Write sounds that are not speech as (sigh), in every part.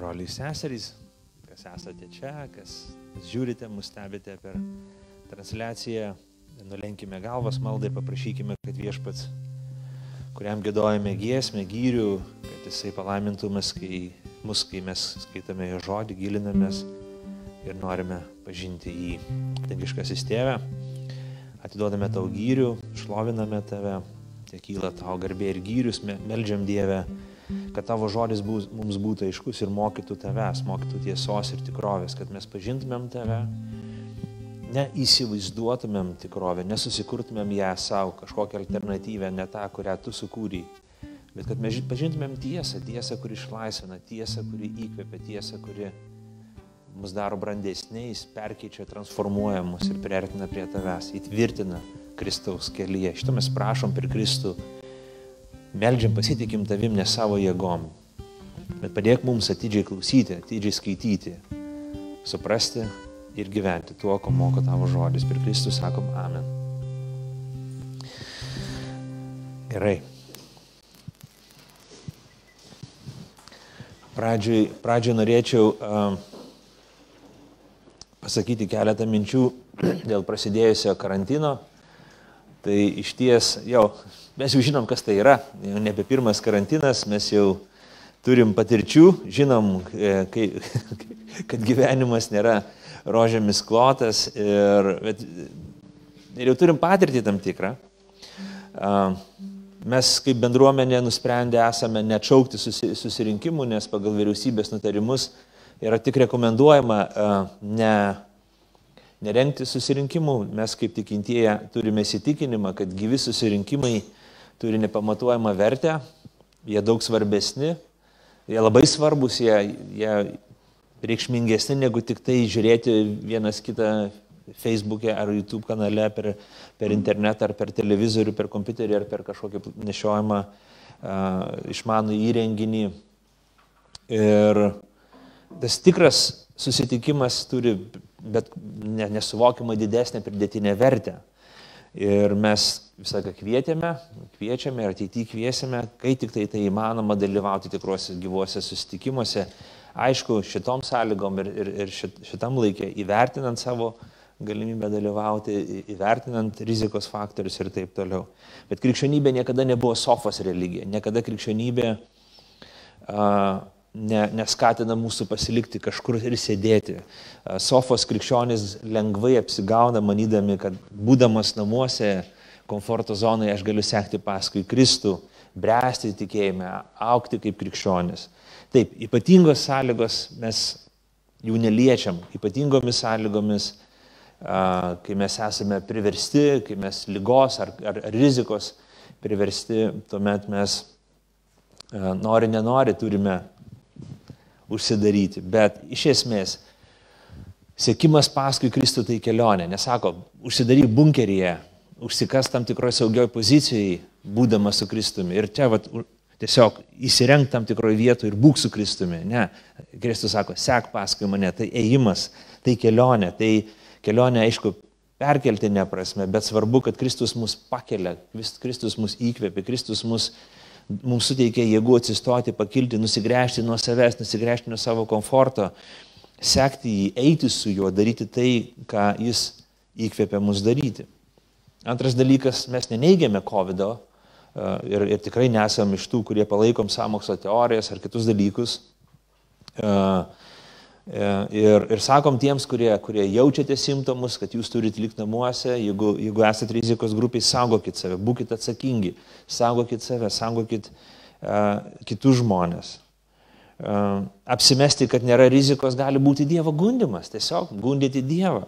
broliai seserys, kas esate čia, kas žiūrite, mus stebite per transliaciją, nulenkime galvas maldai, paprašykime, kad viešpats, kuriam gėdojame giesmę, gyrių, kad jisai palaimintų mus, kai, mus, kai mes skaitame jo žodį, gilinamės ir norime pažinti jį. Dangiškasis tėve, atiduodame tau gyrių, šloviname tave, tiek kyla tau garbė ir gyrius, meldžiam Dievę kad tavo žodis būs, mums būtų aiškus ir mokytų tavęs, mokytų tiesos ir tikrovės, kad mes pažintumėm tave, neįsivaizduotumėm tikrovę, nesusikurtumėm ją savo, kažkokią alternatyvę, ne tą, kurią tu sukūrei, bet kad mes pažintumėm tiesą, tiesą, kuri išlaisvina, tiesą, kuri įkvepia, tiesą, kuri mus daro brandesniais, perkeičia, transformuoja mus ir priartina prie tavęs, įtvirtina Kristaus kelyje. Šitą mes prašom per Kristų Meldžiam pasitikim tavim ne savo jėgom, bet padėk mums atidžiai klausyti, atidžiai skaityti, suprasti ir gyventi tuo, ko moko tavo žodis. Per Kristų sakom Amen. Gerai. Pradžiai, pradžiai norėčiau uh, pasakyti keletą minčių dėl prasidėjusio karantino. Tai iš ties jau Mes jau žinom, kas tai yra, jau nebe pirmas karantinas, mes jau turim patirčių, žinom, e, kai, (laughs) kad gyvenimas nėra rožėmis klotas ir, bet, ir jau turim patirtį tam tikrą. Mes kaip bendruomenė nusprendę esame neatšaukti susirinkimų, nes pagal vyriausybės nutarimus yra tik rekomenduojama ne nerengti susirinkimų. Mes kaip tikintieji turime įsitikinimą, kad gyvi susirinkimai turi nepamatuojamą vertę, jie daug svarbesni, jie labai svarbus, jie, jie reikšmingesni negu tik tai žiūrėti vienas kitą Facebook'e ar YouTube kanale, per, per internetą, ar per televizorių, per kompiuterį, ar per kažkokį nešiojamą uh, išmanų įrenginį. Ir tas tikras susitikimas turi bet nesuvokiamą didesnę pridėtinę vertę. Ir mes visą laiką kvietėme, kviečiame ir ateityje kviesime, kai tik tai tai įmanoma dalyvauti tikruose gyvuose susitikimuose. Aišku, šitom sąlygom ir, ir, ir šitam laikė įvertinant savo galimybę dalyvauti, įvertinant rizikos faktorius ir taip toliau. Bet krikščionybė niekada nebuvo sofos religija, niekada krikščionybė uh, ne, neskatina mūsų pasilikti kažkur ir sėdėti. Sofos krikščionys lengvai apsigauna, manydami, kad būdamas namuose, komforto zonoje aš galiu sekti paskui Kristų, bręsti tikėjime, aukti kaip krikščionis. Taip, ypatingos sąlygos mes jų neliečiam, ypatingomis sąlygomis, kai mes esame priversti, kai mes lygos ar, ar, ar rizikos priversti, tuomet mes nori, nenori turime užsidaryti. Bet iš esmės, sėkimas paskui Kristų tai kelionė. Nesako, užsidaryk bunkeryje, užsikas tam tikroje saugioj pozicijoje, būdamas su Kristumi. Ir čia vat, tiesiog įsirenk tam tikroje vietoje ir būk su Kristumi. Ne, Kristus sako, sek paskui mane, tai ėjimas, tai kelionė, tai kelionė, aišku, perkeltinė prasme, bet svarbu, kad Kristus mus pakelia, Kristus mus įkvėpia, Kristus mus mums suteikia jėgų atsistoti, pakilti, nusigręžti nuo savęs, nusigręžti nuo savo komforto, sekti jį, eiti su juo, daryti tai, ką jis įkvėpia mus daryti. Antras dalykas, mes neneigiame COVID ir, ir tikrai nesam iš tų, kurie palaikom samokslo teorijas ar kitus dalykus. Uh, E, ir, ir sakom tiems, kurie, kurie jaučiate simptomus, kad jūs turite likti namuose, jeigu, jeigu esate rizikos grupiai, saugokit save, būkite atsakingi, saugokit save, saugokit uh, kitus žmonės. Uh, apsimesti, kad nėra rizikos, gali būti Dievo gundimas, tiesiog gundyti Dievą.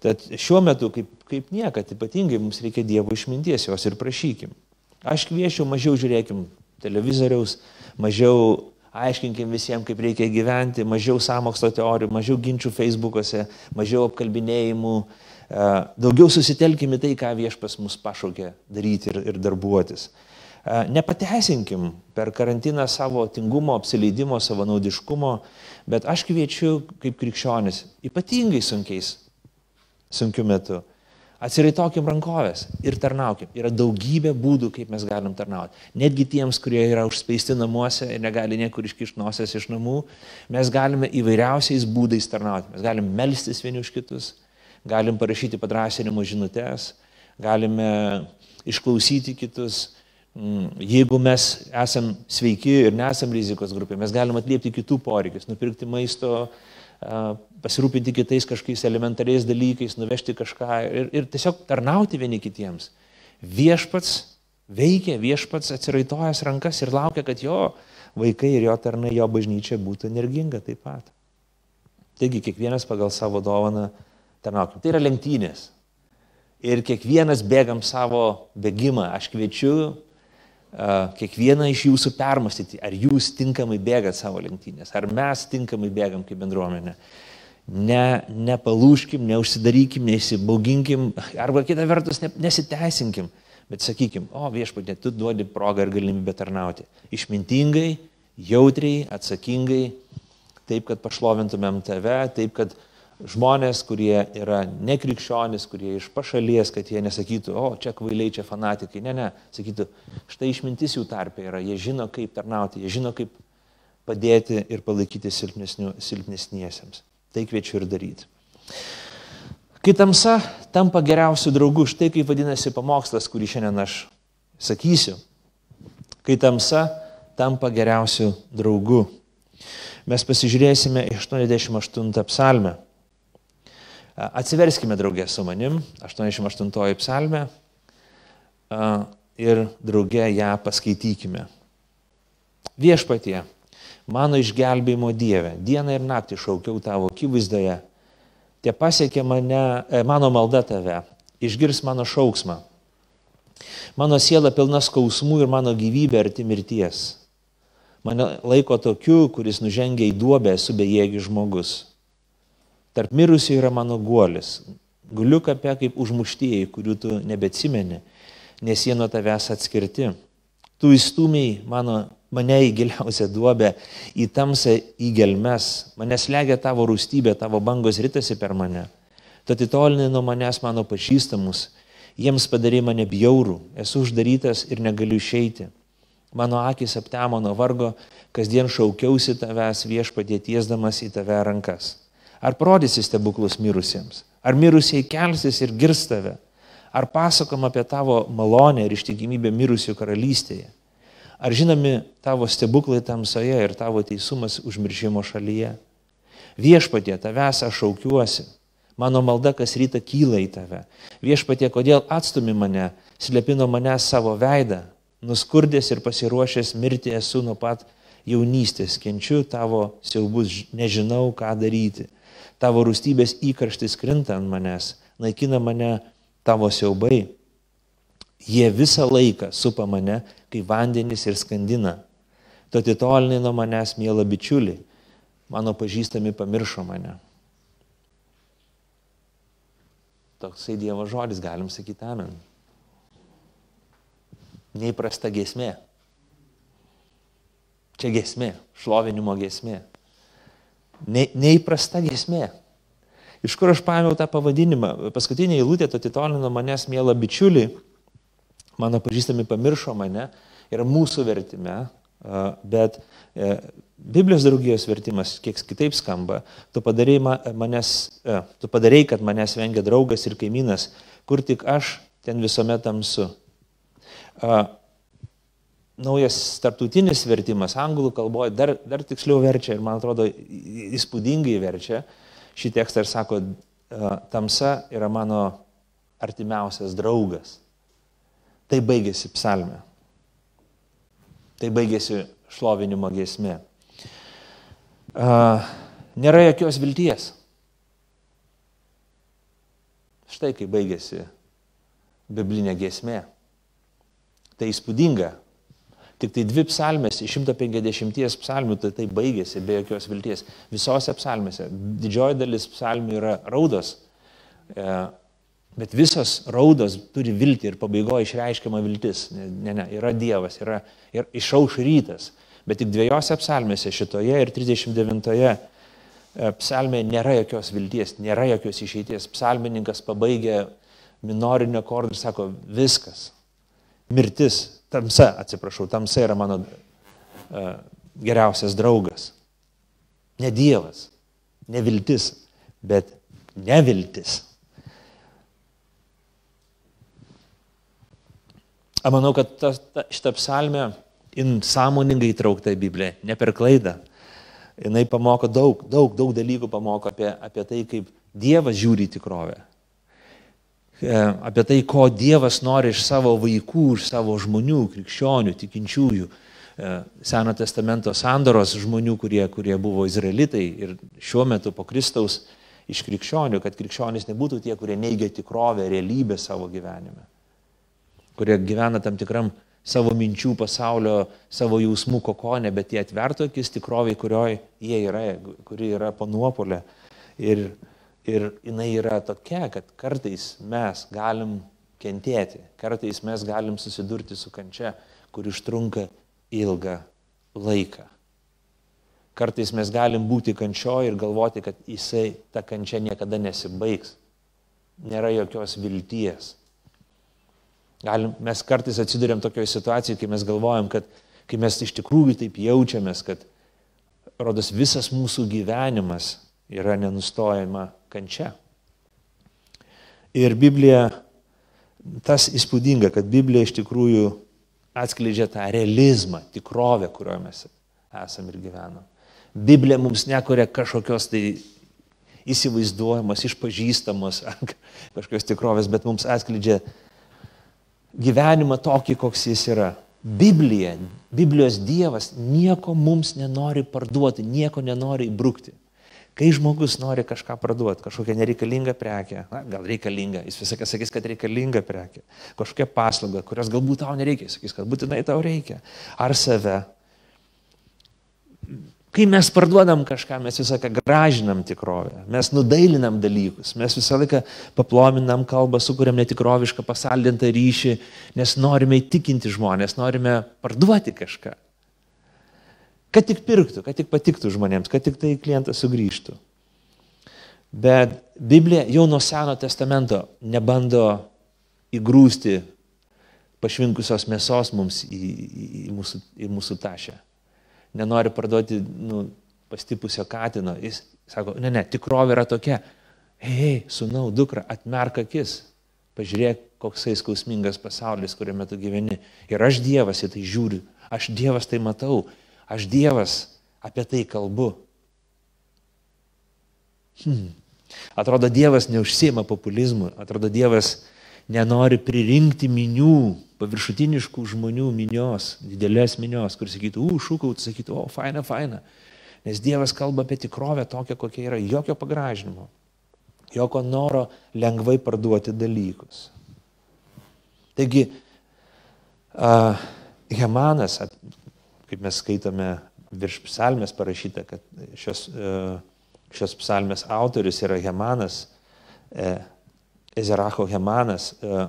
Tad šiuo metu, kaip, kaip niekad, ypatingai mums reikia Dievo išminties, jos ir prašykim. Aš kviečiu, mažiau žiūrėkim televizoriaus, mažiau aiškinkim visiems, kaip reikia gyventi, mažiau samokslo teorijų, mažiau ginčių Facebook'ose, mažiau apkalbinėjimų, e, daugiau susitelkim į tai, ką viešpas mus pašaukė daryti ir, ir darbuotis. E, nepateisinkim per karantiną savo tingumo, apsileidimo, savanaudiškumo, bet aš kviečiu kaip krikščionis, ypatingai sunkiais, sunkiu metu, Atsiraitokim rankovės ir tarnaukim. Yra daugybė būdų, kaip mes galim tarnauti. Netgi tiems, kurie yra užspeisti namuose ir negali niekur iškišti nosies iš namų, mes galime įvairiausiais būdais tarnauti. Mes galim melstis vieni už kitus, galim parašyti padrasinimo žinutės, galime išklausyti kitus. Mm, jeigu mes esam sveiki ir nesam rizikos grupė, mes galim atliepti kitų poreikius, nupirkti maisto, pasirūpinti kitais kažkokiais elementariais dalykais, nuvežti kažką ir, ir tiesiog tarnauti vieni kitiems. Viešpats veikia, viešpats atsiraitojęs rankas ir laukia, kad jo vaikai ir jo tarnai, jo bažnyčia būtų energinga taip pat. Taigi kiekvienas pagal savo dovaną tarnaukim. Tai yra lenktynės. Ir kiekvienas bėgam savo bėgimą. Aš kviečiu kiekvieną iš jūsų permastyti, ar jūs tinkamai bėgat savo lenktynės, ar mes tinkamai bėgam kaip bendruomenė. Ne, nepalūškim, neužsidarykim, neįsibauginkim, arba kitą vertus ne, nesiteisinkim, bet sakykim, o viešpatė, tu duodi progą ir galimybę tarnauti. Išmintingai, jautriai, atsakingai, taip, kad pašlovintumėm tave, taip, kad žmonės, kurie yra nekrikščionis, kurie iš pašalies, kad jie nesakytų, o čia kvailiai, čia fanatikai, ne, ne, sakytų, štai išmintis jų tarpe yra, jie žino, kaip tarnauti, jie žino, kaip padėti ir palaikyti silpnesniesiems. Tai kviečiu ir daryti. Kai tamsa tampa geriausių draugų, štai kaip vadinasi pamokslas, kurį šiandien aš sakysiu. Kai tamsa tampa geriausių draugų. Mes pasižiūrėsime 88 psalmę. Atsiverskime draugė su manim, 88 psalmė ir draugė ją paskaitykime. Viešpatie, mano išgelbėjimo Dieve, dieną ir naktį šaukiau tavo akivaizdoje, tie pasiekė mane, e, mano malda tave, išgirs mano šauksmą. Mano siela pilna skausmų ir mano gyvybė arti mirties. Mane laiko tokiu, kuris nužengia į duobę, esu bejėgi žmogus. Tarp mirusių yra mano guolis. Guliu kape kaip užmuštieji, kurių tu nebeatsimeni, nes jie nuo tavęs atskirti. Tu įstumiai mano, mane į giliausią duobę, į tamsą, į gelmes, mane slegia tavo rūstybė, tavo bangos ritasi per mane. Tu atitolinai nuo manęs mano pažįstamus, jiems padarai mane bjaurų, esu uždarytas ir negaliu išeiti. Mano akis aptemo nuo vargo, kasdien šaukiausi tavęs viešpatie tiesdamas į tave rankas. Ar parodysi stebuklus mirusiems? Ar mirusiai kelsis ir girs tave? Ar pasakom apie tavo malonę ir ištikimybę mirusių karalystėje? Ar žinomi tavo stebuklai tamsoje ir tavo teisumas užmiršimo šalyje? Viešpatie, tavęs aš šaukiuosi. Mano malda kas rytą kyla į tave. Viešpatie, kodėl atstumi mane, slėpino mane savo veidą, nuskurdęs ir pasiruošęs mirti esu nuo pat jaunystės, kenčiu tavo siaubus, nežinau, ką daryti tavo rūstybės įkarštis krinta ant manęs, naikina mane tavo siaubai. Jie visą laiką supa mane, kai vandenys ir skandina. Tu atitolinai nuo manęs, mėla bičiuli, mano pažįstami pamiršo mane. Toksai Dievo žodis, galim sakyti amen. Neįprasta gesmė. Čia gesmė, šlovinimo gesmė. Ne, neįprasta giesmė. Iš kur aš paėmiau tą pavadinimą? Paskutinė eilutė to titolino manęs mėla bičiuliai, mano pažįstami pamiršo mane, yra mūsų vertime, bet e, Biblijos draugijos vertimas kiek kitaip skamba. Tu padarei, manęs, e, tu padarei, kad manęs vengia draugas ir kaimynas, kur tik aš ten visuomet tamsu naujas tarptautinis vertimas anglų kalboje dar, dar tiksliau verčia ir man atrodo įspūdingai verčia šį tekstą ir sako, tamsa yra mano artimiausias draugas. Tai baigėsi psalmė. Tai baigėsi šlovinimo giesmė. Nėra jokios vilties. Štai kai baigėsi biblinė giesmė. Tai įspūdinga, Tik tai dvi psalmės iš 150 psalmių tai tai baigėsi be jokios vilties. Visose psalmėse. Didžioji dalis psalmių yra raudos, e, bet visos raudos turi viltį ir pabaigoje išreiškiama viltis. Ne, ne, ne, yra Dievas, yra ir išauš rytas. Bet tik dviejose psalmėse, šitoje ir 39 e, psalmėje nėra jokios vilties, nėra jokios išeities. Psalmininkas pabaigia minorinio akordo ir sako, viskas. Mirtis, tamsa, atsiprašau, tamsa yra mano uh, geriausias draugas. Ne Dievas, ne viltis, bet neviltis. Manau, kad ta, ta, šitą psalmę in sąmoningai įtraukta į Bibliją, ne per klaidą. Jis pamoko daug, daug, daug dalykų pamoko apie, apie tai, kaip Dievas žiūri į tikrovę. E, apie tai, ko Dievas nori iš savo vaikų, iš savo žmonių, krikščionių, tikinčiųjų, e, Seno testamento sandoros žmonių, kurie, kurie buvo izraelitai ir šiuo metu po Kristaus iš krikščionių, kad krikščionys nebūtų tie, kurie neigia tikrovę, realybę savo gyvenime kurie gyvena tam tikram savo minčių pasaulio, savo jausmų kokonė, bet jie atvertų akis tikroviai, kurioje jie yra, kuri yra panuopolė. Ir, ir jinai yra tokia, kad kartais mes galim kentėti, kartais mes galim susidurti su kančia, kur užtrunka ilgą laiką. Kartais mes galim būti kančioje ir galvoti, kad jisai, ta kančia niekada nesibaigs. Nėra jokios vilties. Galim, mes kartais atsidurėm tokioje situacijoje, kai mes galvojam, kad kai mes iš tikrųjų taip jaučiamės, kad rodos visas mūsų gyvenimas yra nenustojama kančia. Ir Biblija, tas įspūdinga, kad Biblija iš tikrųjų atskleidžia tą realizmą, tikrovę, kurioje mes esame ir gyvename. Biblija mums nekuria kažkokios tai įsivaizduojamos, išpažįstamos (laughs) kažkokios tikrovės, bet mums atskleidžia gyvenimą tokį, koks jis yra. Biblija, Biblijos Dievas nieko mums nenori parduoti, nieko nenori įbrukti. Kai žmogus nori kažką parduoti, kažkokią nereikalingą prekę, na, gal reikalingą, jis visą laiką sakys, kad reikalinga prekė, kažkokią paslaugą, kurios galbūt tau nereikia, jis sakys, kad būtinai tau reikia, ar save, Kai mes parduodam kažką, mes visą laiką gražinam tikrovę, mes nudailinam dalykus, mes visą laiką paplominam kalbą, sukūrėm netikrovišką pasaldintą ryšį, nes norime įtikinti žmonės, norime parduoti kažką. Kad tik pirktų, kad tik patiktų žmonėms, kad tik tai klientas sugrįžtų. Bet Biblija jau nuo Seno testamento nebando įgrūsti pašvinkusios mėsos mums į, į, į, mūsų, į mūsų tašę nenori parduoti nu, pastipusio katino. Jis sako, ne, ne, tikrovė yra tokia. Hei, sunau, dukra, atmerk akis. Pažiūrėk, koksai skausmingas pasaulis, kuriame tu gyveni. Ir aš Dievas į tai žiūriu. Aš Dievas tai matau. Aš Dievas apie tai kalbu. Hmm. Atrodo, Dievas neužsima populizmu. Atrodo, Dievas nenori pririnkti minių, paviršutiniškų žmonių minios, didelės minios, kur sakytų, u, šūkautų, sakytų, o, faina, faina. Nes Dievas kalba apie tikrovę tokią, kokia yra, jokio pagražinimo, jokio noro lengvai parduoti dalykus. Taigi, uh, Hemanas, kaip mes skaitome virš psalmės parašyta, kad šios, uh, šios psalmės autorius yra Hemanas, uh, Ezeracho Hemanas. E,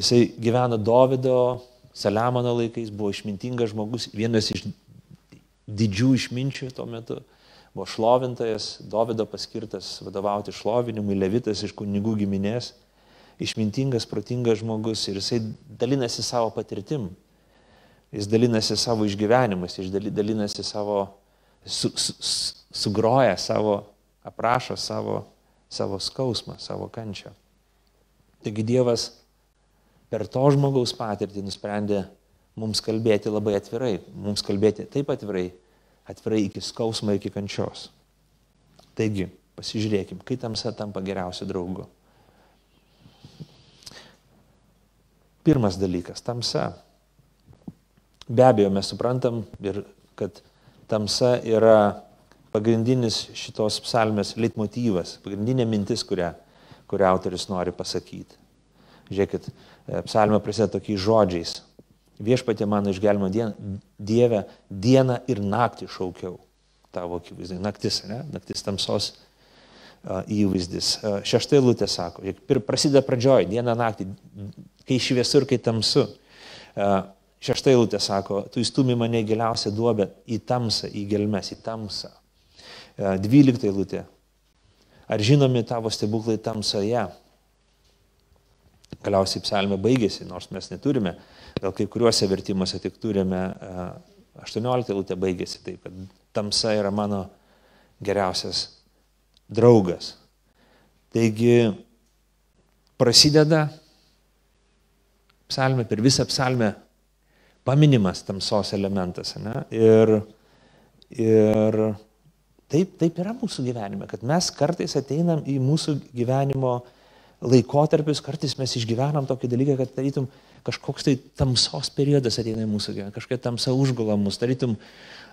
jisai gyveno Davido, Saliamono laikais, buvo išmintingas žmogus, vienas iš didžių išminčių tuo metu. Buvo šlovintojas, Davido paskirtas vadovauti šlovinimui, levitas iš kunigų giminės. Išmintingas, protingas žmogus ir jisai dalinasi savo patirtim. Jis dalinasi savo išgyvenimais, jis dalinasi savo, su, su, sugroja savo, aprašo savo, savo skausmą, savo kančią. Taigi Dievas per to žmogaus patirtį nusprendė mums kalbėti labai atvirai, mums kalbėti taip atvirai, atvirai iki skausmo, iki kančios. Taigi, pasižiūrėkim, kai tamsa tampa geriausiu draugu. Pirmas dalykas - tamsa. Be abejo, mes suprantam ir kad tamsa yra pagrindinis šitos psalmės leitmotyvas, pagrindinė mintis, kurią kurią autoris nori pasakyti. Žiūrėkit, e, psalmė prasideda tokiais žodžiais. Viešpatė mano išgelimo dieną, Dievę dieną ir naktį šaukiau tavo akivaizdai. Naktis, ne? Naktis tamsos uh, įvaizdis. Uh, Šeštai lūtė sako, prasideda pradžioj, dieną naktį, kai šviesu ir kai tamsu. Šeštai lūtė sako, tu įstumi mane į giliausią duobę, į tamsą, į gelmes, į tamsą. Dvyliktai lūtė, Ar žinomi tavo stebuklai tamsoje? galiausiai psalmė baigėsi, nors mes neturime, gal kai kuriuose vertimuose tik turime 18 eilutė baigėsi taip, kad tamsa yra mano geriausias draugas. Taigi prasideda psalmė, per visą psalmę paminimas tamsos elementas. Ne? Ir, ir taip, taip yra mūsų gyvenime, kad mes kartais ateinam į mūsų gyvenimo laikotarpius, kartais mes išgyvenam tokį dalyką, kad tarytum kažkoks tai tamsos periodas ateina į mūsų gyvenimą, kažkokia tamsa užgula mus, tarytum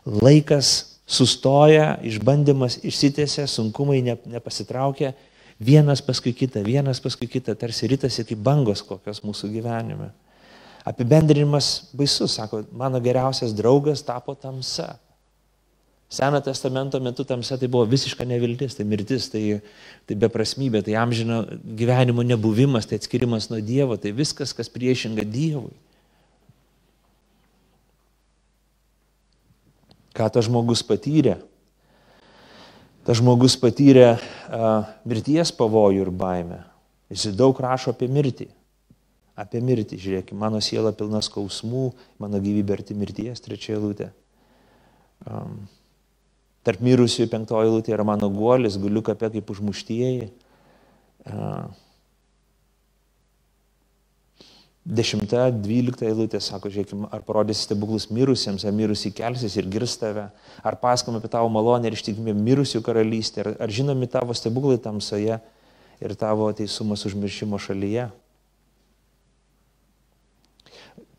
laikas sustoja, išbandymas išsitėse, sunkumai ne, nepasitraukia, vienas paskui kitą, vienas paskui kitą, tarsi rytasi kaip bangos kokios mūsų gyvenime. Apibendrinimas baisus, sako, mano geriausias draugas tapo tamsa. Seno testamento metu tamsa tai buvo visiška neviltis, tai mirtis, tai, tai beprasmybė, tai amžino gyvenimo nebuvimas, tai atskirimas nuo Dievo, tai viskas, kas priešinga Dievui. Ką tas žmogus patyrė? Tas žmogus patyrė a, mirties pavojų ir baimę. Jis daug rašo apie mirtį. Apie mirtį, žiūrėkime, mano siela pilna skausmų, mano gyvybė arti mirties, trečia eilutė. Um, tarp mirusiųjų penktoji eilutė yra mano guolis, guliu kapė kaip užmuštieji. Dešimta, dvylikta eilutė sako, žiūrėkime, ar parodys stebuklus mirusiems, ar mirusiai kelsis ir girs tave, ar pasakome apie tavo malonę ir ištikimė mirusių karalystę, ar, ar žinomi tavo stebuklai tamsoje ir tavo teisumas užmiršimo šalyje.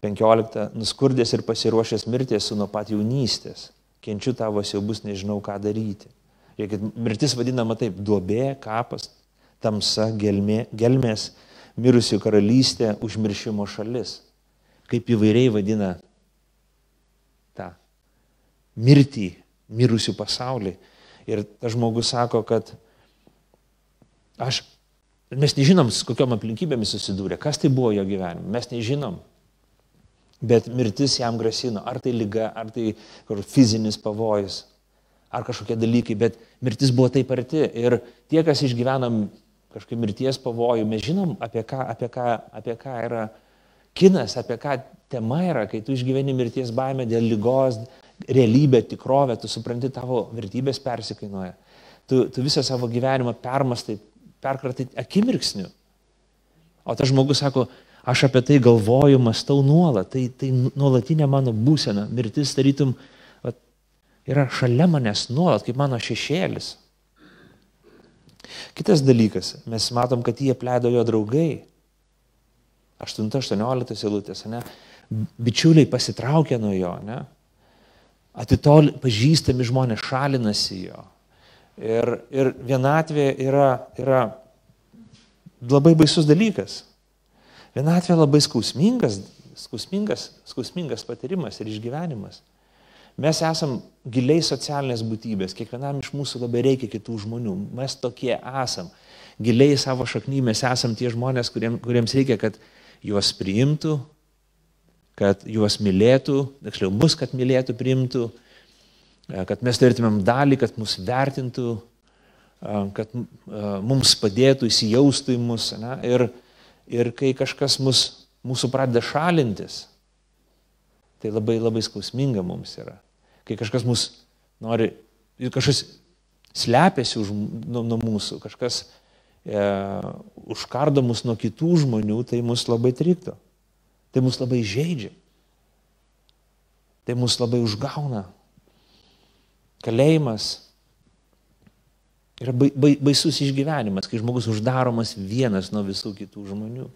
15. Nuskurdęs ir pasiruošęs mirties su nuo pat jaunystės, kenčiu tavo siaubus, nežinau ką daryti. Žiūrėkit, mirtis vadinama taip - duobė, kapas, tamsa, gelmė, gelmės mirusių karalystė, užmiršimo šalis. Kaip įvairiai vadina tą mirtį, mirusių pasaulį. Ir tas žmogus sako, kad aš, mes nežinom, su kokiam aplinkybėmis susidūrė, kas tai buvo jo gyvenime, mes nežinom. Bet mirtis jam grasino, ar tai lyga, ar tai fizinis pavojus, ar kažkokie dalykai, bet mirtis buvo taip arti. Ir tie, kas išgyvenam kažkaip mirties pavojų, mes žinom, apie ką, apie ką, apie ką yra kinas, apie ką tema yra, kai tu išgyveni mirties baimę dėl lygos, realybę, tikrovę, tu supranti, tavo vertybės persikainuoja. Tu, tu visą savo gyvenimą permastai, perkratai akimirksniu. O tas žmogus sako, aš apie tai galvoju, mastau nuolat, tai, tai nuolatinė mano būsena, mirtis tarytum va, yra šalia manęs nuolat, kaip mano šešėlis. Kitas dalykas, mes matom, kad jį apleido jo draugai. 8-18 eilutės, ne? Bičiuliai pasitraukė nuo jo, ne? Atitol pažįstami žmonės šalinasi jo. Ir, ir vienatvė yra, yra labai baisus dalykas. Vienatvė labai skausmingas, skausmingas, skausmingas patyrimas ir išgyvenimas. Mes esam giliai socialinės būtybės, kiekvienam iš mūsų labai reikia kitų žmonių, mes tokie esam. Giliai savo šakny mes esam tie žmonės, kuriems, kuriems reikia, kad juos priimtų, kad juos mylėtų, tiksliau mus, kad mylėtų, priimtų, kad mes turėtumėm dalį, kad mus vertintų, kad mums padėtų, įsijaustų į mus. Ne? Ir, ir kai kažkas mus, mūsų pradeda šalintis, tai labai labai skausminga mums yra kai kažkas mus nori, kažkas slepiasi už, nuo, nuo mūsų, kažkas e, užkardo mus nuo kitų žmonių, tai mus labai trikdo. Tai mus labai žaidžia. Tai mus labai užgauna. Kalėjimas yra baisus išgyvenimas, kai žmogus uždaromas vienas nuo visų kitų žmonių.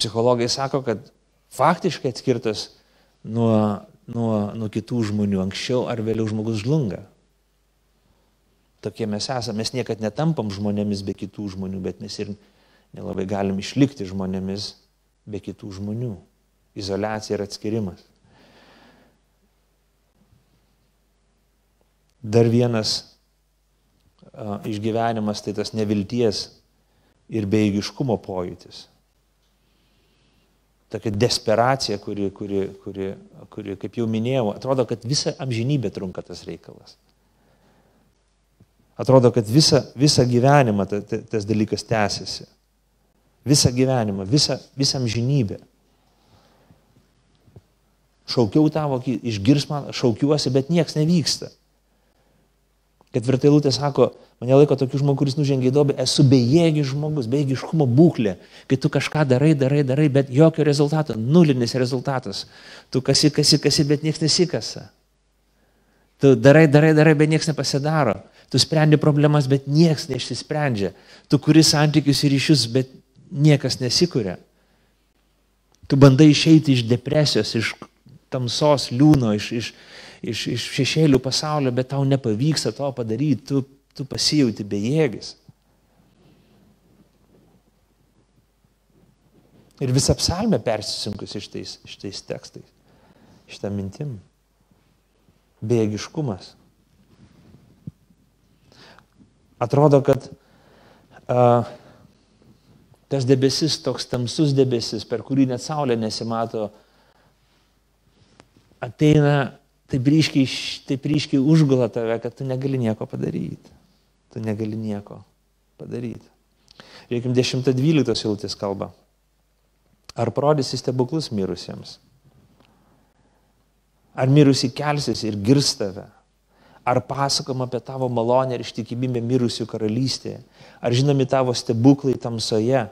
Psichologai sako, kad faktiškai atskirtas nuo nuo, nuo kitų žmonių. Anksčiau ar vėliau žmogus žlunga. Tokie mes esame. Mes niekad netampam žmonėmis be kitų žmonių, bet mes ir nelabai galim išlikti žmonėmis be kitų žmonių. Izolacija ir atskirimas. Dar vienas išgyvenimas tai tas nevilties ir beigiškumo pojūtis tokia desperacija, kuri, kuri, kuri, kuri, kaip jau minėjau, atrodo, kad visą amžinybę trunka tas reikalas. Atrodo, kad visą, visą gyvenimą ta, ta, tas dalykas tęsiasi. Visą gyvenimą, visą, visą žinybę. Šaukiau tavo, išgirs man, šaukiuosi, bet nieks nevyksta. Ketvirtai lūtė sako, mane laiko tokiu žmogu, kuris nužengė į dobę, esu bejėgis žmogus, bejėgiškumo būklė, kai tu kažką darai, darai, darai, bet jokio rezultato, nulinis rezultatas. Tu kasi, kasi, kasi, bet niekas nesikasa. Tu darai, darai, darai, bet niekas nepasidaro. Tu sprendi problemas, bet niekas neišsisprendžia. Tu kuri santykius ir ryšius, bet niekas nesikuria. Tu bandai išeiti iš depresijos, iš tamsos liūno, iš, iš, iš, iš šešėlių pasaulio, bet tau nepavyksta to padaryti, tu, tu pasijauti bejėgis. Ir visą psalmę persisinkus šitais, šitais tekstais, šitą mintim. Bejėgiškumas. Atrodo, kad a, tas debesis, toks tamsus debesis, per kurį net saulė nesimato, ateina taip ryškiai, taip ryškiai užgula tave, kad tu negali nieko padaryti. Tu negali nieko padaryti. Reikim 10-12 eilutės kalba. Ar parodysi stebuklus mirusiems? Ar mirusi kelsis ir girs tave? Ar pasakom apie tavo malonę ir ištikimybę mirusių karalystėje? Ar žinomi tavo stebuklai tamsoje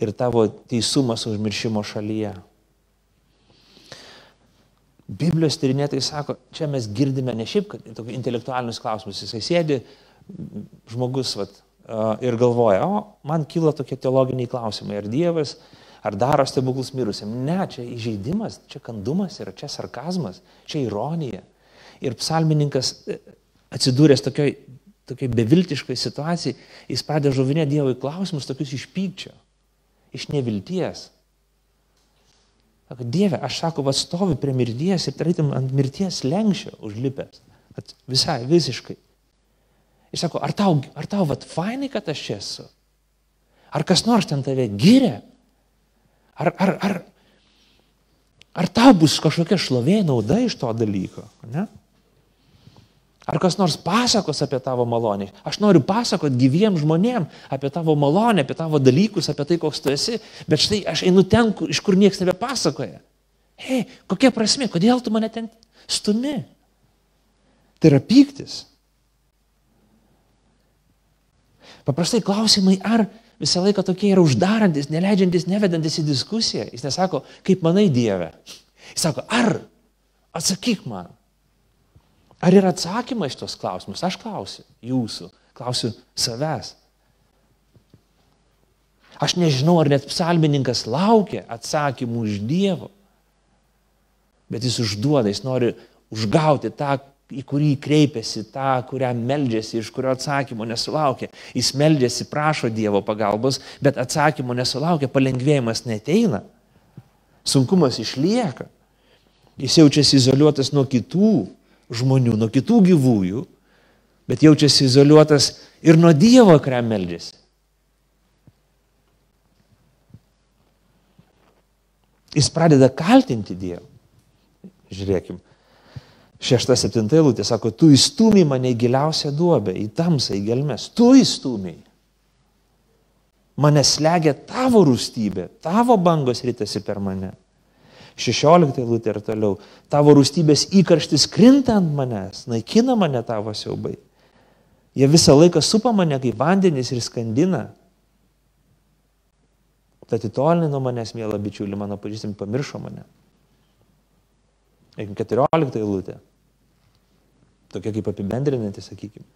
ir tavo teisumas užmiršimo šalyje? Biblijos tyrinėtojai sako, čia mes girdime ne šiaip intelektualinius klausimus, jisai sėdi žmogus vat, ir galvoja, o man kyla tokie teologiniai klausimai, ar Dievas, ar daro stebuklus mirusiam. Ne, čia įžeidimas, čia kandumas yra, čia sarkazmas, čia ironija. Ir psalmininkas e, atsidūręs tokioj, tokioj beviltiškai situacijai, jis pradeda žuvinė Dievui klausimus tokius iš pykčio, iš nevilties. Sako, Dieve, aš sako, va stovi prie mirties ir tarytum ant mirties lenkščio užlipęs. Visai, visiškai. Jis sako, ar tau, ar tau vat fainai, kad aš čia esu? Ar kas nors ten tave gyrė? Ar, ar, ar, ar tau bus kažkokia šlovė nauda iš to dalyko? Ne? Ar kas nors pasakos apie tavo malonę? Aš noriu pasakoti gyviem žmonėm apie tavo malonę, apie tavo dalykus, apie tai, koks tu esi, bet štai aš einu ten, iš kur niekas nebepasakoja. Hei, kokia prasme, kodėl tu mane ten stumi? Tai yra pyktis. Paprastai klausimai, ar visą laiką tokie yra uždarantis, neleidžiantis, nevedantis į diskusiją. Jis nesako, kaip manai Dieve. Jis sako, ar, atsakyk man. Ar yra atsakymas šitos klausimus? Aš klausiu jūsų, klausiu savęs. Aš nežinau, ar net psalmininkas laukia atsakymų iš Dievo, bet jis užduoda, jis nori užgauti tą, į kurį kreipiasi, tą, kuriam meldžiasi, iš kurio atsakymo nesulaukia. Jis meldžiasi, prašo Dievo pagalbos, bet atsakymo nesulaukia, palengvėjimas neteina. Sunkumas išlieka. Jis jaučiasi izoliuotas nuo kitų, žmonių, nuo kitų gyvųjų, bet jaučiasi izoliuotas ir nuo Dievo, kuriam meldžiasi. Jis pradeda kaltinti Dievą. Žiūrėkim. Šešta, septinta eilutė sako, tu įstumi mane į giliausią duobę, į tamsą, į gelmes. Tu įstumi. Mane slegia tavo rūstybė, tavo bangos rytasi per mane. 16 eilutė ir toliau. Tavo rūstybės įkarštis krinta ant manęs, naikina mane tavo siaubai. Jie visą laiką supa mane kaip vandenys ir skandina. Tad įtolinai nuo manęs, mėla bičiuli, mano pažįstami pamiršo mane. 14 eilutė. Tokia kaip apibendrinanti, sakykime.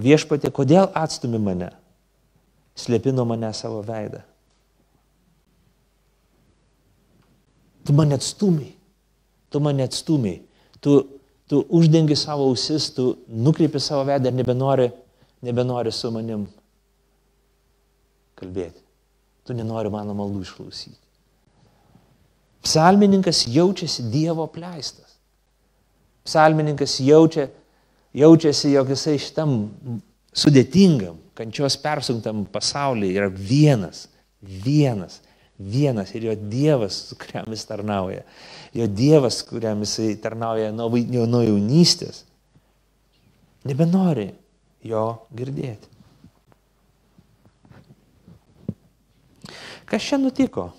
Viešpatė, kodėl atstumi mane? Slėpino mane savo veidą. Tu mane atstumiai. Tu mane atstumiai. Tu, tu uždengi savo ausis, tu nukreipi savo veidą ir nebenori, nebenori su manim kalbėti. Tu nenori mano maldų išklausyti. Psalmininkas jaučiasi Dievo pleistas. Psalmininkas jaučia, jaučiasi, jog jisai šitam sudėtingam, kančios persunktam pasaulyje yra vienas, vienas vienas ir jo Dievas, kuriam jis tarnauja. Jo Dievas, kuriam jisai tarnauja nuo, nuo jaunystės, nebenori jo girdėti. Kas čia nutiko?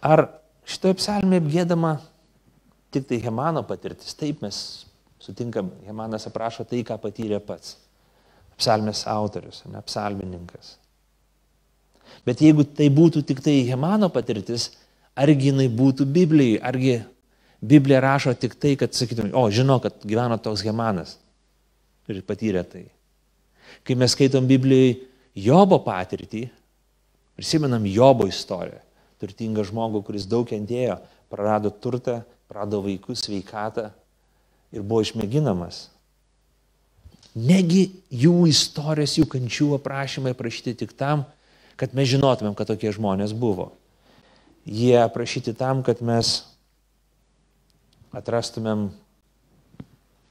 Ar šitoje psalmėje apgėdama tik tai Hemano patirtis? Taip mes sutinkam, Hemanas aprašo tai, ką patyrė pats. Psalmės autorius, ne psalmininkas. Bet jeigu tai būtų tik tai Hemano patirtis, argi jinai būtų Biblijai, argi Biblija rašo tik tai, kad sakytum, o žinau, kad gyveno toks Hemanas ir patyrė tai. Kai mes skaitom Biblijai Jobo patirtį, prisimenam Jobo istoriją, turtingą žmogų, kuris daug kentėjo, prarado turtą, prarado vaikus, sveikatą ir buvo išmėginamas. Negi jų istorijos, jų kančių aprašymai prašyti tik tam, kad mes žinotumėm, kad tokie žmonės buvo. Jie aprašyti tam, kad mes atrastumėm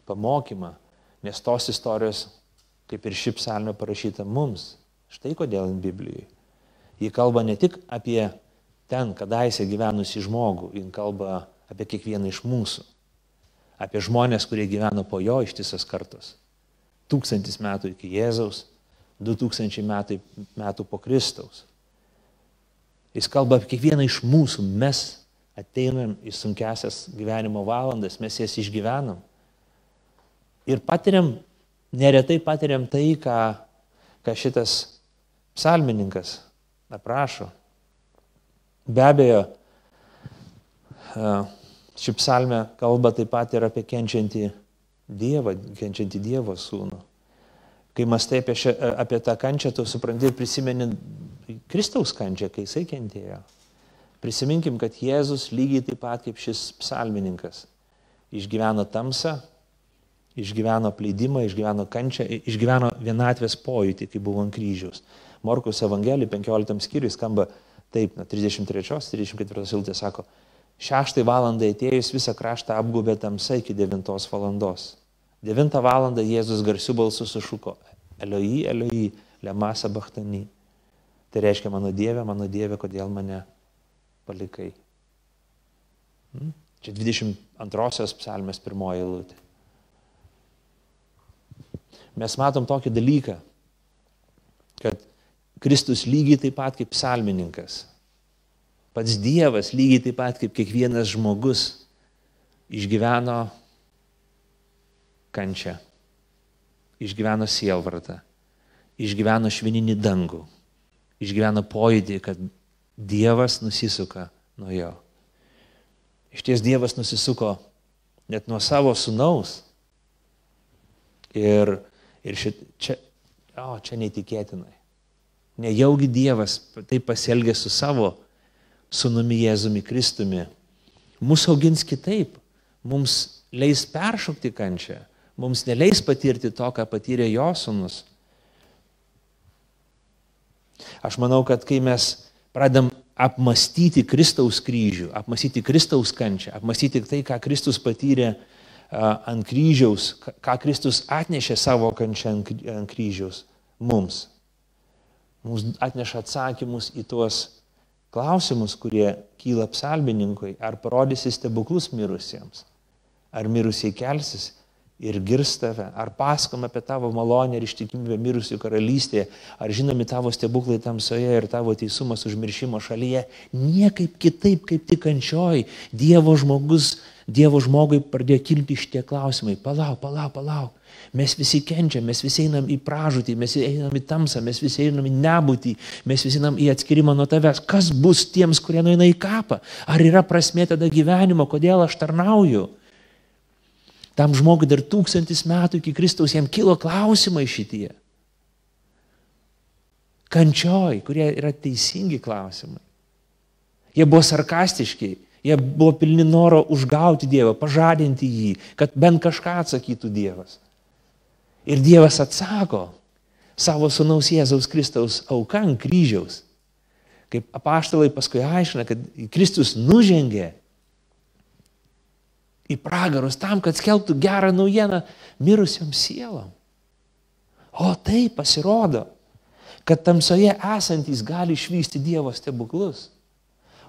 pamokymą, nes tos istorijos, kaip ir ši psalmė parašyta mums, štai kodėl Biblijoje. Ji kalba ne tik apie ten, kadaise gyvenusi žmogų, ji kalba apie kiekvieną iš mūsų, apie žmonės, kurie gyveno po jo ištisas kartus. Tūkstantis metų iki Jėzaus, 2000 metų, metų po Kristaus. Jis kalba apie kiekvieną iš mūsų. Mes ateinam į sunkesias gyvenimo valandas, mes jas išgyvenam. Ir patiriam, neretai patiriam tai, ką, ką šitas psalmininkas aprašo. Be abejo, ši psalmė kalba taip pat ir apie kenčiantį Dievą, kenčiantį Dievo sūnų. Kai mastai apie, šia, apie tą kančią, tu supranti ir prisimeni Kristaus kančią, kai jisai kentėjo. Prisiminkim, kad Jėzus lygiai taip pat kaip šis psalmininkas išgyveno tamsą, išgyveno pleidimą, išgyveno kančią, išgyveno vienatvės pojūtį, kai buvo ant kryžiaus. Morkus Evangelija 15 skyriui skamba taip, na, 33-34 siltė sako, šeštai valandai atėjus visą kraštą apgubė tamsa iki devintos valandos. Devintą valandą Jėzus garsiu balsu sušuko, Elioi, Elioi, Lemasa Bachtani. Tai reiškia, mano Dieve, mano Dieve, kodėl mane palikai. Hmm? Čia 22 psalmės pirmoji eilutė. Mes matom tokį dalyką, kad Kristus lygiai taip pat kaip psalmininkas, pats Dievas lygiai taip pat kaip kiekvienas žmogus išgyveno kančią, išgyveno sielvartą, išgyveno švininį dangų, išgyveno pojūdį, kad Dievas nusisuka nuo jo. Iš ties Dievas nusisuko net nuo savo sunaus. Ir, ir šit, čia, o, čia neįtikėtinai. Nejaugi Dievas taip pasielgė su savo sunumi Jėzumi Kristumi. Mūsų augins kitaip. Mums leis peršokti kančią mums neleis patirti to, ką patyrė jo sunus. Aš manau, kad kai mes pradam apmastyti Kristaus kryžių, apmastyti Kristaus kančią, apmastyti tai, ką Kristus patyrė ant kryžiaus, ką Kristus atnešė savo kančią ant kryžiaus mums. Mums atneša atsakymus į tuos klausimus, kurie kyla psalmininkui, ar parodysi stebuklus mirusiems, ar mirusiai kelsis, ir girs tave, ar pasakom apie tavo malonę ir ištikimybę mirusių karalystėje, ar žinomi tavo stebuklai tamsoje ir tavo teisumas užmiršimo šalyje, niekaip kitaip, kaip tik kančioj, Dievo žmogus, Dievo žmogui pradėjo kilti šitie klausimai. Palauk, palauk, palauk. Mes visi kenčiam, mes visi einam į pražūtį, mes einam į tamsą, mes visi einam į nebūtį, mes visi einam į atskirimą nuo tavęs. Kas bus tiems, kurie nueina į kapą? Ar yra prasmė tada gyvenimo, kodėl aš tarnauju? Tam žmogui dar tūkstantis metų iki Kristaus jam kilo klausimai šitie. Kančioj, kurie yra teisingi klausimai. Jie buvo sarkastiški, jie buvo pilni noro užgauti Dievą, pažadinti jį, kad bent kažką atsakytų Dievas. Ir Dievas atsako savo sunaus Jėzaus Kristaus auką ant kryžiaus. Kaip apaštalai paskui aiškina, kad Kristus nužengė į pragarus tam, kad skelbtų gerą naujieną mirusiam sielom. O tai pasirodo, kad tamsoje esantys gali išvysti Dievo stebuklus.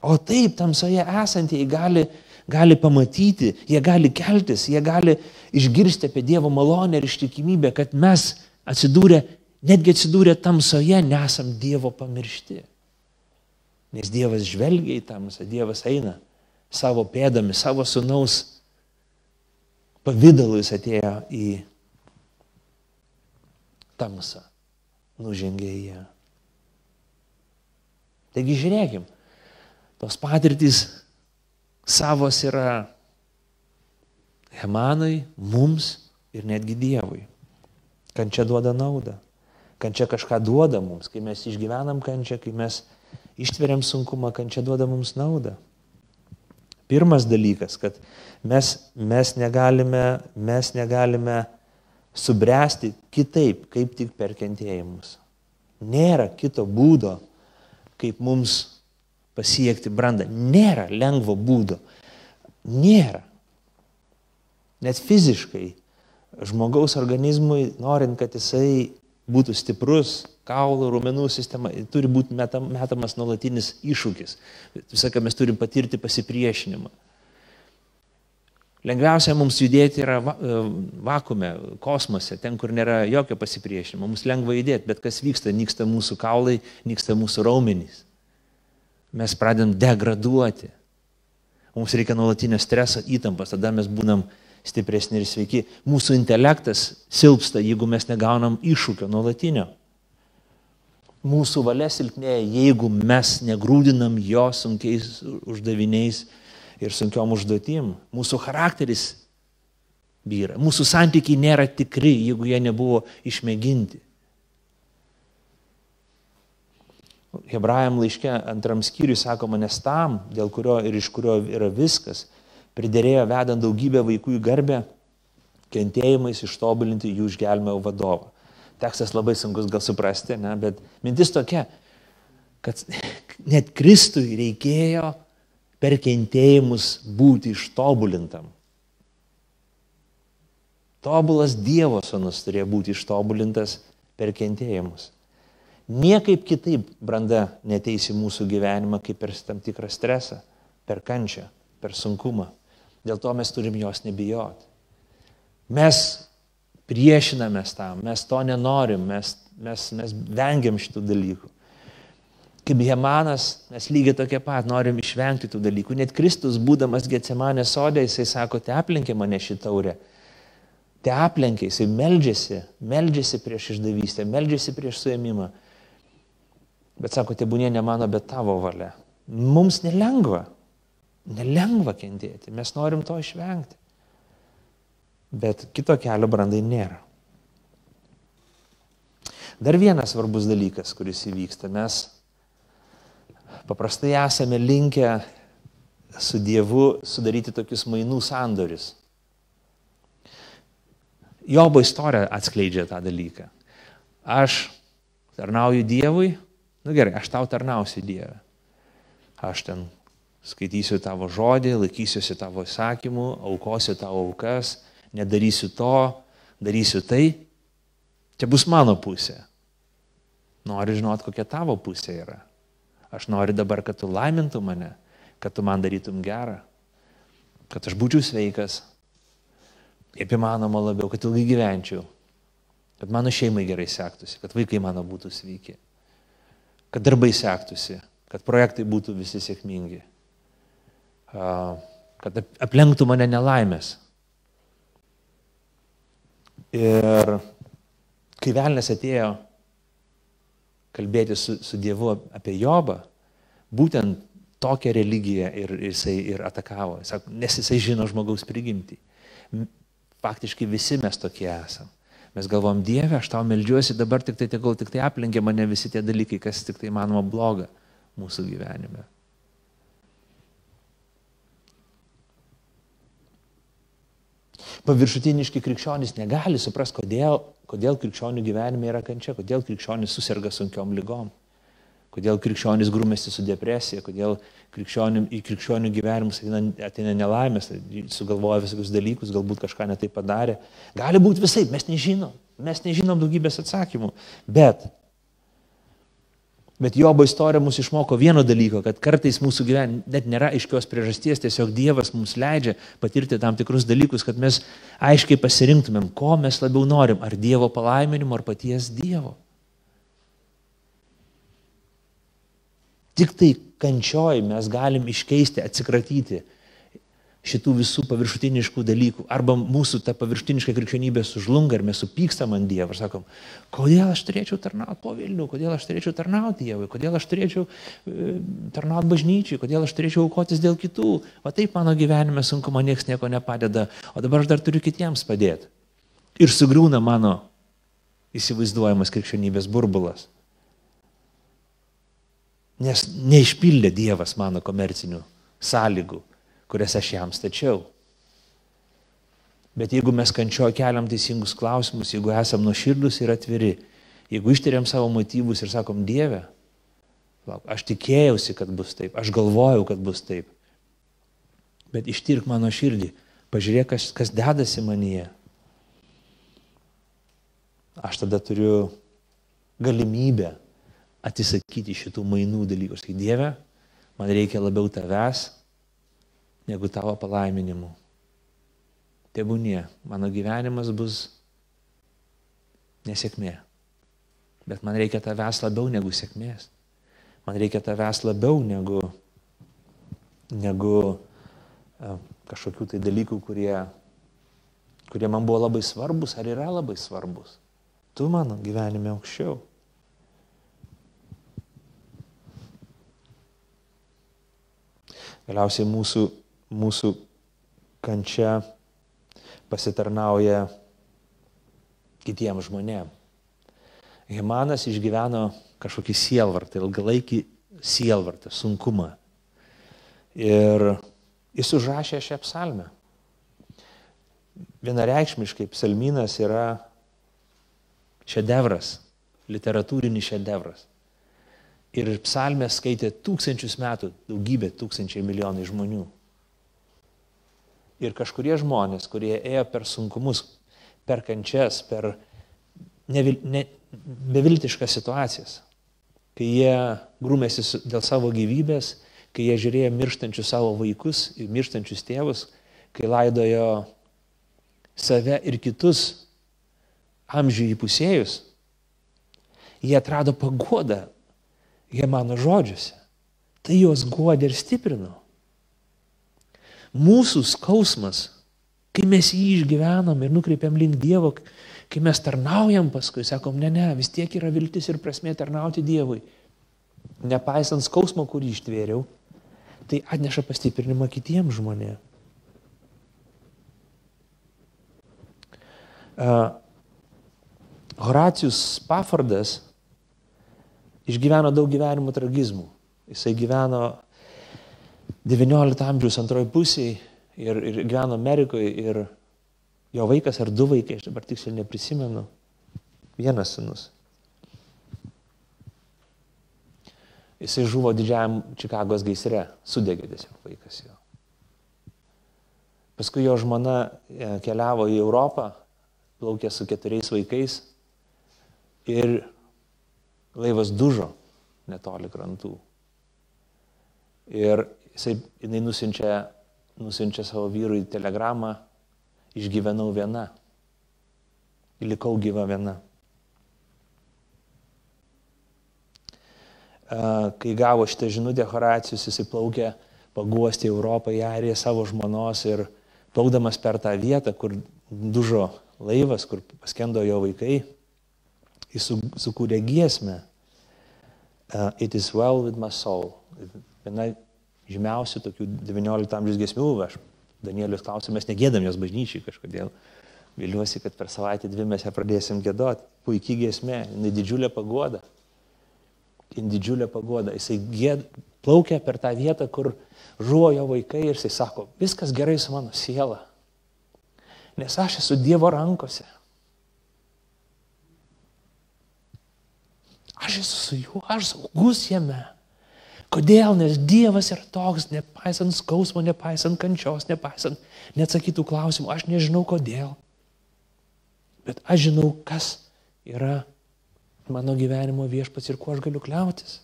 O taip, tamsoje esantieji gali, gali pamatyti, jie gali keltis, jie gali išgirsti apie Dievo malonę ir ištikimybę, kad mes atsidūrę, netgi atsidūrę tamsoje, nesam Dievo pamiršti. Nes Dievas žvelgia į tamsą, Dievas eina savo pėdomis, savo sunaus pavydalu jis atėjo į tamsą, nužengė į ją. Taigi žiūrėkim, tos patirtys savos yra Hemanui, mums ir netgi Dievui. Kančia duoda naudą. Kančia kažką duoda mums. Kai mes išgyvenam kančią, kai mes ištveriam sunkumą, kančia duoda mums naudą. Pirmas dalykas, kad mes, mes, negalime, mes negalime subręsti kitaip, kaip tik per kentėjimus. Nėra kito būdo, kaip mums pasiekti brandą. Nėra lengvo būdo. Nėra. Net fiziškai žmogaus organizmui, norint, kad jisai būtų stiprus, kaulų, rumenų sistema, turi būti metam, metamas nuolatinis iššūkis. Visą, ką mes turim patirti pasipriešinimą. Lengviausia mums judėti yra e, vakume, kosmose, ten, kur nėra jokio pasipriešinimo. Mums lengva judėti, bet kas vyksta, nyksta mūsų kaulai, nyksta mūsų raumenys. Mes pradedam degraduoti. Mums reikia nuolatinio streso, įtampos, tada mes būnam stipresni ir sveiki. Mūsų intelektas silpsta, jeigu mes negaunam iššūkio nuolatinio. Mūsų valia silpnėja, jeigu mes negrūdinam jo sunkiais uždaviniais ir sunkiom užduotim. Mūsų charakteris vyra. Mūsų santykiai nėra tikri, jeigu jie nebuvo išmėginti. Hebrajam laiške antram skyriui sakoma, nes tam, dėl kurio ir iš kurio yra viskas, priderėjo vedant daugybę vaikų į garbę, kentėjimais ištobulinti jų išgelmėjo vadovą. Tekstas labai sunkus gal suprasti, ne? bet mintis tokia, kad (laughs) net Kristui reikėjo per kentėjimus būti ištobulintam. Tobulas Dievo sonus turėjo būti ištobulintas per kentėjimus. Niekaip kitaip branda neteisi mūsų gyvenimą kaip per tam tikrą stresą, per kančią, per sunkumą. Dėl to mes turim jos nebijoti. Mes priešinamės tam, mes to nenorim, mes, mes, mes vengiam šitų dalykų. Kaip Hemanas, mes lygiai tokie pat norim išvengti tų dalykų. Net Kristus, būdamas Getsemanė sodė, jisai sako, te aplenkė mane šitaurė. Te aplenkė, jisai meldžiasi, meldžiasi prieš išdavystę, meldžiasi prieš suėmimą. Bet sako, te būnė ne mano, bet tavo valia. Mums nelengva. Nelengva kentėti, mes norim to išvengti. Bet kito kelio brandai nėra. Dar vienas svarbus dalykas, kuris įvyksta. Mes paprastai esame linkę su Dievu sudaryti tokius mainų sandoris. Jobo istorija atskleidžia tą dalyką. Aš tarnauju Dievui, nu gerai, aš tau tarnausiu Dievui. Aš ten skaitysiu tavo žodį, laikysiuosi tavo įsakymų, aukosiu tavo aukas, nedarysiu to, darysiu tai. Čia bus mano pusė. Noriu žinot, kokia tavo pusė yra. Aš noriu dabar, kad tu laimintum mane, kad tu man darytum gerą, kad aš būčiau sveikas, kaip įmanoma labiau, kad ilgai gyvenčiau, kad mano šeimai gerai sektųsi, kad vaikai mano būtų sveiki, kad darbai sektųsi, kad projektai būtų visi sėkmingi kad aplenktų mane nelaimės. Ir kai velnės atėjo kalbėti su, su Dievu apie Jobą, būtent tokią religiją ir jisai ir atakavo, nes jisai žino žmogaus prigimtį. Faktiškai visi mes tokie esam. Mes galvom, Dieve, aš tau melžiuosi dabar tik tai, tegul tik tai aplenkia mane visi tie dalykai, kas tik tai manoma bloga mūsų gyvenime. Paviršutiniški krikščionys negali suprasti, kodėl, kodėl krikščionių gyvenime yra kančia, kodėl krikščionys susirga sunkiom lygom, kodėl krikščionys grūmėsi su depresija, kodėl krikščionių, į krikščionių gyvenimus ateina, ateina nelaimės, sugalvoja visokius dalykus, galbūt kažką netai padarė. Gali būti visai, mes nežinom, mes nežinom daugybės atsakymų, bet Bet Jobo istorija mus išmoko vieno dalyko, kad kartais mūsų gyvenime net nėra aiškios priežasties, tiesiog Dievas mums leidžia patirti tam tikrus dalykus, kad mes aiškiai pasirinktumėm, ko mes labiau norim, ar Dievo palaiminimo, ar paties Dievo. Tik tai kančioj mes galim iškeisti, atsikratyti šitų visų paviršutiniškų dalykų. Arba mūsų ta paviršutiniška krikščionybė sužlunga ir mes supykstam ant Dievo ir sakom, kodėl aš turėčiau tarnauti po Vilnių, kodėl aš turėčiau tarnauti Dievui, kodėl aš turėčiau e, tarnauti bažnyčiai, kodėl aš turėčiau aukotis dėl kitų. O taip mano gyvenime sunku, man niekas nieko nepadeda, o dabar aš dar turiu kitiems padėti. Ir sugriūna mano įsivaizduojamas krikščionybės burbulas. Nes neišpildė Dievas mano komercinių sąlygų kurias aš jam stačiau. Bet jeigu mes kančio keliam teisingus klausimus, jeigu esam nuoširdus ir atviri, jeigu ištiriam savo motyvus ir sakom Dieve, lauk, aš tikėjausi, kad bus taip, aš galvojau, kad bus taip, bet ištirk mano širdį, pažiūrėk, kas, kas dedasi manyje. Aš tada turiu galimybę atsisakyti šitų mainų dalykų. Sakai, Dieve, man reikia labiau tavęs, negu tavo palaiminimu. Tebūnie, mano gyvenimas bus nesėkmė. Bet man reikia tavęs labiau negu sėkmės. Man reikia tavęs labiau negu, negu uh, kažkokių tai dalykų, kurie, kurie man buvo labai svarbus ar yra labai svarbus. Tu mano gyvenime aukščiau. Galiausiai mūsų mūsų kančia pasitarnauja kitiems žmonėms. Himanas išgyveno kažkokį sielvartą, ilgalaikį sielvartą, sunkumą. Ir jis užrašė šią psalmę. Vienareikšmiškai psalminas yra šedevras, literatūrinis šedevras. Ir psalmę skaitė tūkstančius metų, daugybė tūkstančiai milijonai žmonių. Ir kažkurie žmonės, kurie ėjo per sunkumus, per kančias, per nevil, ne, beviltiškas situacijas, kai jie grūmėsi dėl savo gyvybės, kai jie žiūrėjo mirštančius savo vaikus ir mirštančius tėvus, kai laidojo save ir kitus amžių įpusėjus, jie atrado pagodą jie mano žodžiuose. Tai juos guodė ir stiprino. Mūsų skausmas, kai mes jį išgyvenam ir nukreipiam link Dievo, kai mes tarnaujam paskui, sakom, ne, ne, vis tiek yra viltis ir prasme tarnauti Dievui. Nepaisant skausmo, kurį ištvėriau, tai atneša pastiprinimą kitiems žmonėms. Uh, Horacijus Spafordas išgyveno daug gyvenimo tragizmų. Jisai gyveno XIX amžiaus antroji pusėje ir, ir gyveno Amerikoje ir jo vaikas ar du vaikai, aš dabar tiksliai neprisimenu, vienas sinus. Jisai žuvo didžiajam Čikagos gaisre, sudegė tiesiog vaikas jo. Paskui jo žmona e, keliavo į Europą, plaukė su keturiais vaikais ir laivas dužo netoli krantų. Ir jisai, jinai nusinčia, nusinčia savo vyrui telegramą, išgyvenau viena, likau gyva viena. Kai gavo šitą žinutę Horacijus, jisai plaukė paguosti Europą į Airiją savo žmonos ir plaukdamas per tą vietą, kur dužo laivas, kur paskendo jo vaikai, jis sukūrė giesmę uh, It is well with my soul viena žymiausių tokių XIX amžiaus gesmių, aš Danielius klausė, mes negėdam jos bažnyčiai kažkodėl. Viliuosi, kad per savaitę dvi mes ją pradėsim gėdoti. Puikiai gesmė, jinai didžiulė pagoda. Jis didžiulė pagoda. Jisai gėd, plaukia per tą vietą, kur žuvo jo vaikai ir jisai sako, viskas gerai su mano siela. Nes aš esu Dievo rankose. Aš esu su juo, aš saugus jame. Kodėl? Nes Dievas yra toks, nepaisant skausmo, nepaisant kančios, nepaisant neatsakytų klausimų. Aš nežinau kodėl. Bet aš žinau, kas yra mano gyvenimo viešpats ir kuo aš galiu kliautis.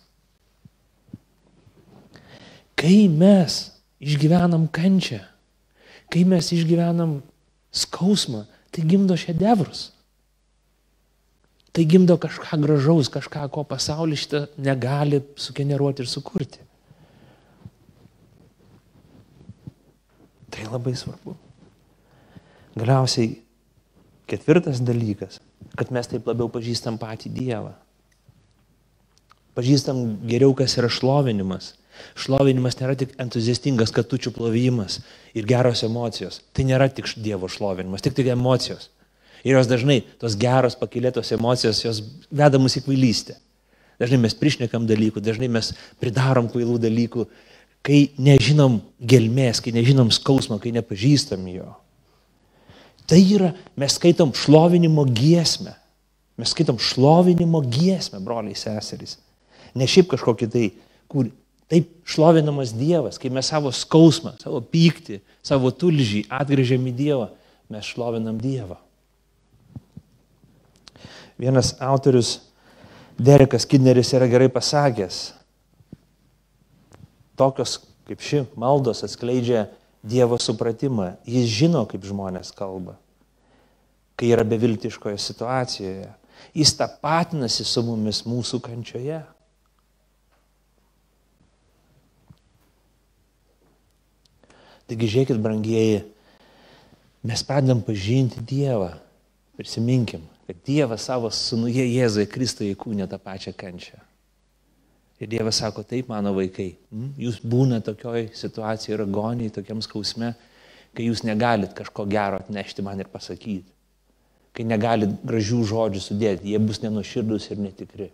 Kai mes išgyvenam kančią, kai mes išgyvenam skausmą, tai gimdo šedevrus. Tai gimdo kažką gražaus, kažką, ko pasaulis šitą negali sugeneruoti ir sukurti. Tai labai svarbu. Galiausiai ketvirtas dalykas, kad mes taip labiau pažįstam patį Dievą. Pažįstam geriau, kas yra šlovinimas. Šlovinimas nėra tik entuziastingas katučių plovimas ir geros emocijos. Tai nėra tik Dievo šlovinimas, tik tik emocijos. Ir jos dažnai, tos geros pakilėtos emocijos, jos veda mus į kvailystę. Dažnai mes prišnekam dalykų, dažnai mes pridarom kvailų dalykų, kai nežinom gelmės, kai nežinom skausmo, kai nepažįstam jo. Tai yra, mes skaitom šlovinimo giesmę. Mes skaitom šlovinimo giesmę, broliai seserys. Ne šiaip kažkokį tai, kur taip šlovinamas Dievas, kai mes savo skausmą, savo pyktį, savo tulžį atgrėžiam į Dievą, mes šlovinam Dievą. Vienas autorius, Derekas Kidneris, yra gerai pasakęs, tokios kaip ši maldos atskleidžia Dievo supratimą. Jis žino, kaip žmonės kalba, kai yra beviltiškoje situacijoje. Jis tapatinasi su mumis mūsų kančioje. Taigi žiūrėkit, brangieji, mes pradedam pažinti Dievą. Prisiminkim, kad Dievas savo sunuje Jėzui Kristui įkūnė tą pačią kančią. Ir Dievas sako, taip, mano vaikai, jūs būna tokioj situacijoje ir agonijai, tokiam skausme, kai jūs negalit kažko gero atnešti man ir pasakyti. Kai negalit gražių žodžių sudėti, jie bus nenuširdus ir netikri.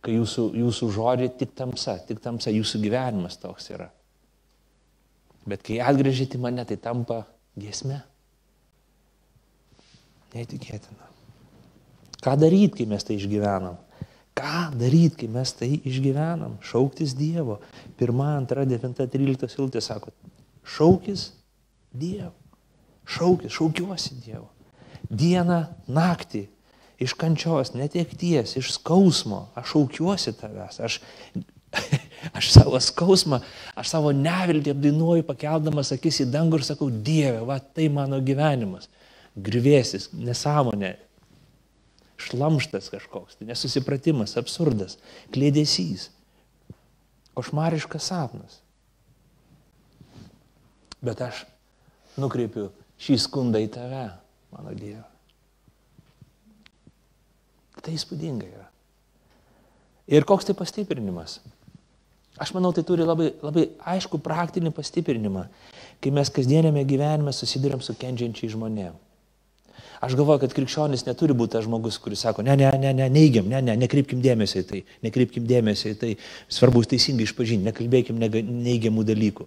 Kai jūsų, jūsų žodžiai tik tamsa, tik tamsa, jūsų gyvenimas toks yra. Bet kai atgrėžėte mane, tai tampa giesme. Neįtikėtina. Ką daryti, kai mes tai išgyvenam? Ką daryti, kai mes tai išgyvenam? Šauktis Dievo. Pirma, antra, devinta, trylikta siltė sako, šaukis Dievo. Šaukis, šaukiuosi Dievo. Dieną, naktį, iš kančios, netekties, iš skausmo, aš šaukiuosi tavęs. Aš (laughs) Aš savo skausmą, aš savo neviltį apdainuoju, pakeldamas akis į dangų ir sakau, Dieve, va tai mano gyvenimas. Grįvėsis, nesąmonė, šlamštas kažkoks, tai nesusipratimas, absurdas, klėdėsys, košmariškas sapnas. Bet aš nukreipiu šį skundą į tave, mano Dieve. Tai įspūdinga yra. Ir koks tai pastiprinimas? Aš manau, tai turi labai, labai aišku praktinį pastiprinimą, kai mes kasdienėme gyvenime susidurėm su kenčiančiai žmonėm. Aš galvoju, kad krikščionis neturi būti tas žmogus, kuris sako, ne, ne, ne, ne, neigiam, ne, ne, nekreipkim dėmesio į tai, nekreipkim dėmesio į tai, svarbu teisingai išpažinti, nekalbėkim neigiamų dalykų.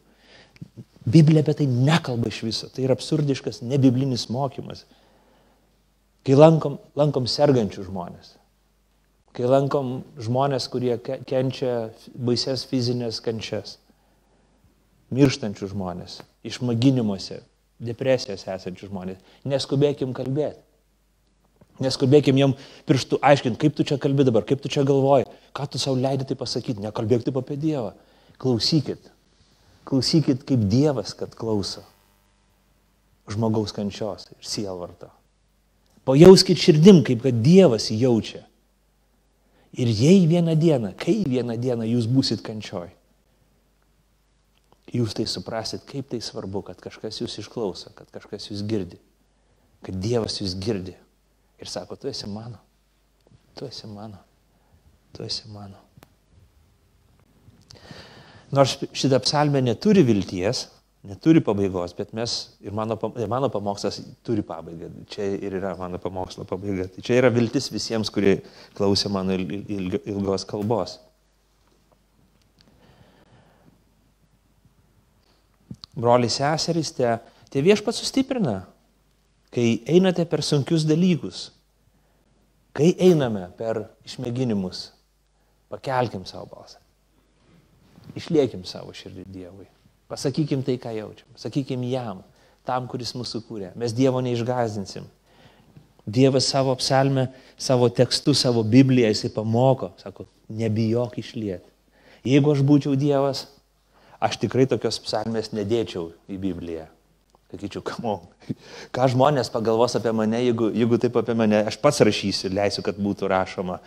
Biblija apie tai nekalba iš viso, tai yra absurdiškas, nebiblinis mokymas. Kai lankom, lankom sergančių žmonės, kai lankom žmonės, kurie kenčia baises fizinės kančias, mirštančių žmonės, išmaginimuose, depresijos esančių žmonės, neskubėkim kalbėti. Neskubėkim jam pirštų aiškinti, kaip tu čia kalbi dabar, kaip tu čia galvoji, ką tu savo leidai tai pasakyti, nekalbėk taip apie Dievą. Klausykit. Klausykit kaip Dievas, kad klauso žmogaus kančios ir sielvarto. Pajauskit širdim, kaip kad Dievas jaučia Ir jei vieną dieną, kai vieną dieną jūs būsit kančioj, jūs tai suprasit, kaip tai svarbu, kad kažkas jūs išklauso, kad kažkas jūs girdi, kad Dievas jūs girdi. Ir sako, tu esi mano, tu esi mano, tu esi mano. Nors šitą psalmę neturi vilties, neturi pabaigos, bet mes ir mano, ir mano pamokslas turi pabaigą. Čia ir yra mano pamokslo pabaiga. Tai čia yra viltis visiems, kurie klausė mano ilgos kalbos. Broliai seserys, te, te viešpat sustiprina, kai einate per sunkius dalykus, kai einame per išmėginimus, pakelkim savo balsą, išliekim savo širdį Dievui. Pasakykim tai, ką jaučiam. Sakykim jam, tam, kuris mūsų kūrė. Mes Dievo neišgazdinsim. Dievas savo psalmę, savo tekstu, savo Bibliją jisai pamoko, sako, nebijok išlieti. Jeigu aš būčiau Dievas, aš tikrai tokios psalmės nedėčiau į Bibliją. Sakyčiau, kamo, ką žmonės pagalvos apie mane, jeigu, jeigu taip apie mane, aš pats rašysiu, leisiu, kad būtų rašoma.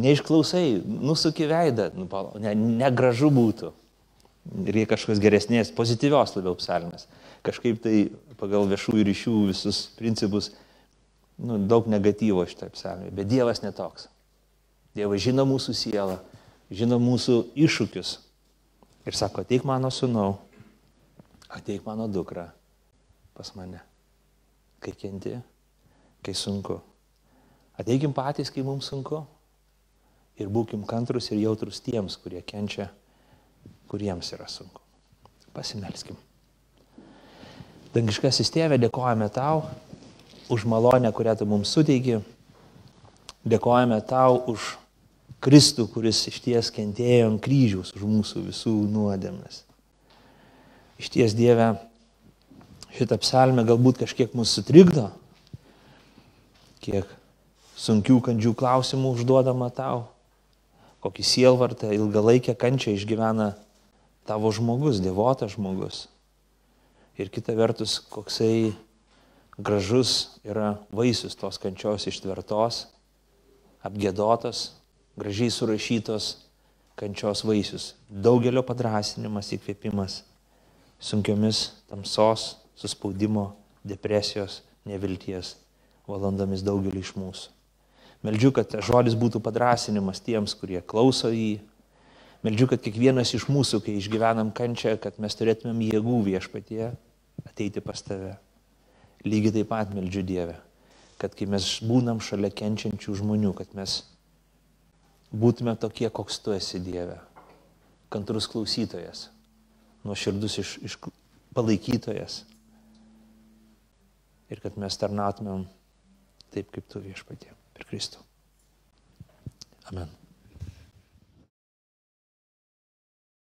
Neišklausai, nusuki veidą, nu, ne, negražu būtų. Reikia kažkokios geresnės, pozityvios labiau psalmės. Kažkaip tai pagal viešųjų ryšių visus principus, nu, daug negatyvo šitą psalmę. Bet Dievas netoks. Dievas žino mūsų sielą, žino mūsų iššūkius. Ir sako, ateik mano sunau, ateik mano dukra pas mane. Kai kenti, kai sunku. Ateikim patys, kai mums sunku. Ir būkim kantrus ir jautrus tiems, kurie kenčia, kuriems yra sunku. Pasimelskim. Dangiškasis tėvė, dėkojame tau už malonę, kurią tu mums suteiki. Dėkojame tau už Kristų, kuris iš ties kentėjo ant kryžiaus už mūsų visų nuodėmes. Iš ties Dieve, šitą psalmę galbūt kažkiek mūsų sutrikdo, kiek sunkių kandžių klausimų užduodama tau, kokį sielvartą, ilgalaikę kančią išgyvena tavo žmogus, devotas žmogus. Ir kita vertus, koksai gražus yra vaisius tos kančios ištvertos, apgėdotos, gražiai surašytos kančios vaisius. Daugelio padrasinimas, įkvėpimas sunkiomis tamsos, suspaudimo, depresijos, nevilties valandomis daugelį iš mūsų. Meldžiu, kad žodis būtų padrasinimas tiems, kurie klauso jį. Meldžiu, kad kiekvienas iš mūsų, kai išgyvenam kančią, kad mes turėtumėm jėgų viešpatie ateiti pas tave. Lygiai taip pat meldžiu Dievę, kad kai mes būnam šalia kenčiančių žmonių, kad mes būtume tokie, koks tu esi Dieve. Kantrus klausytojas, nuoširdus iš, iš palaikytojas, ir kad mes tarnautumėm taip, kaip tu viešpatie per Kristų. Amen.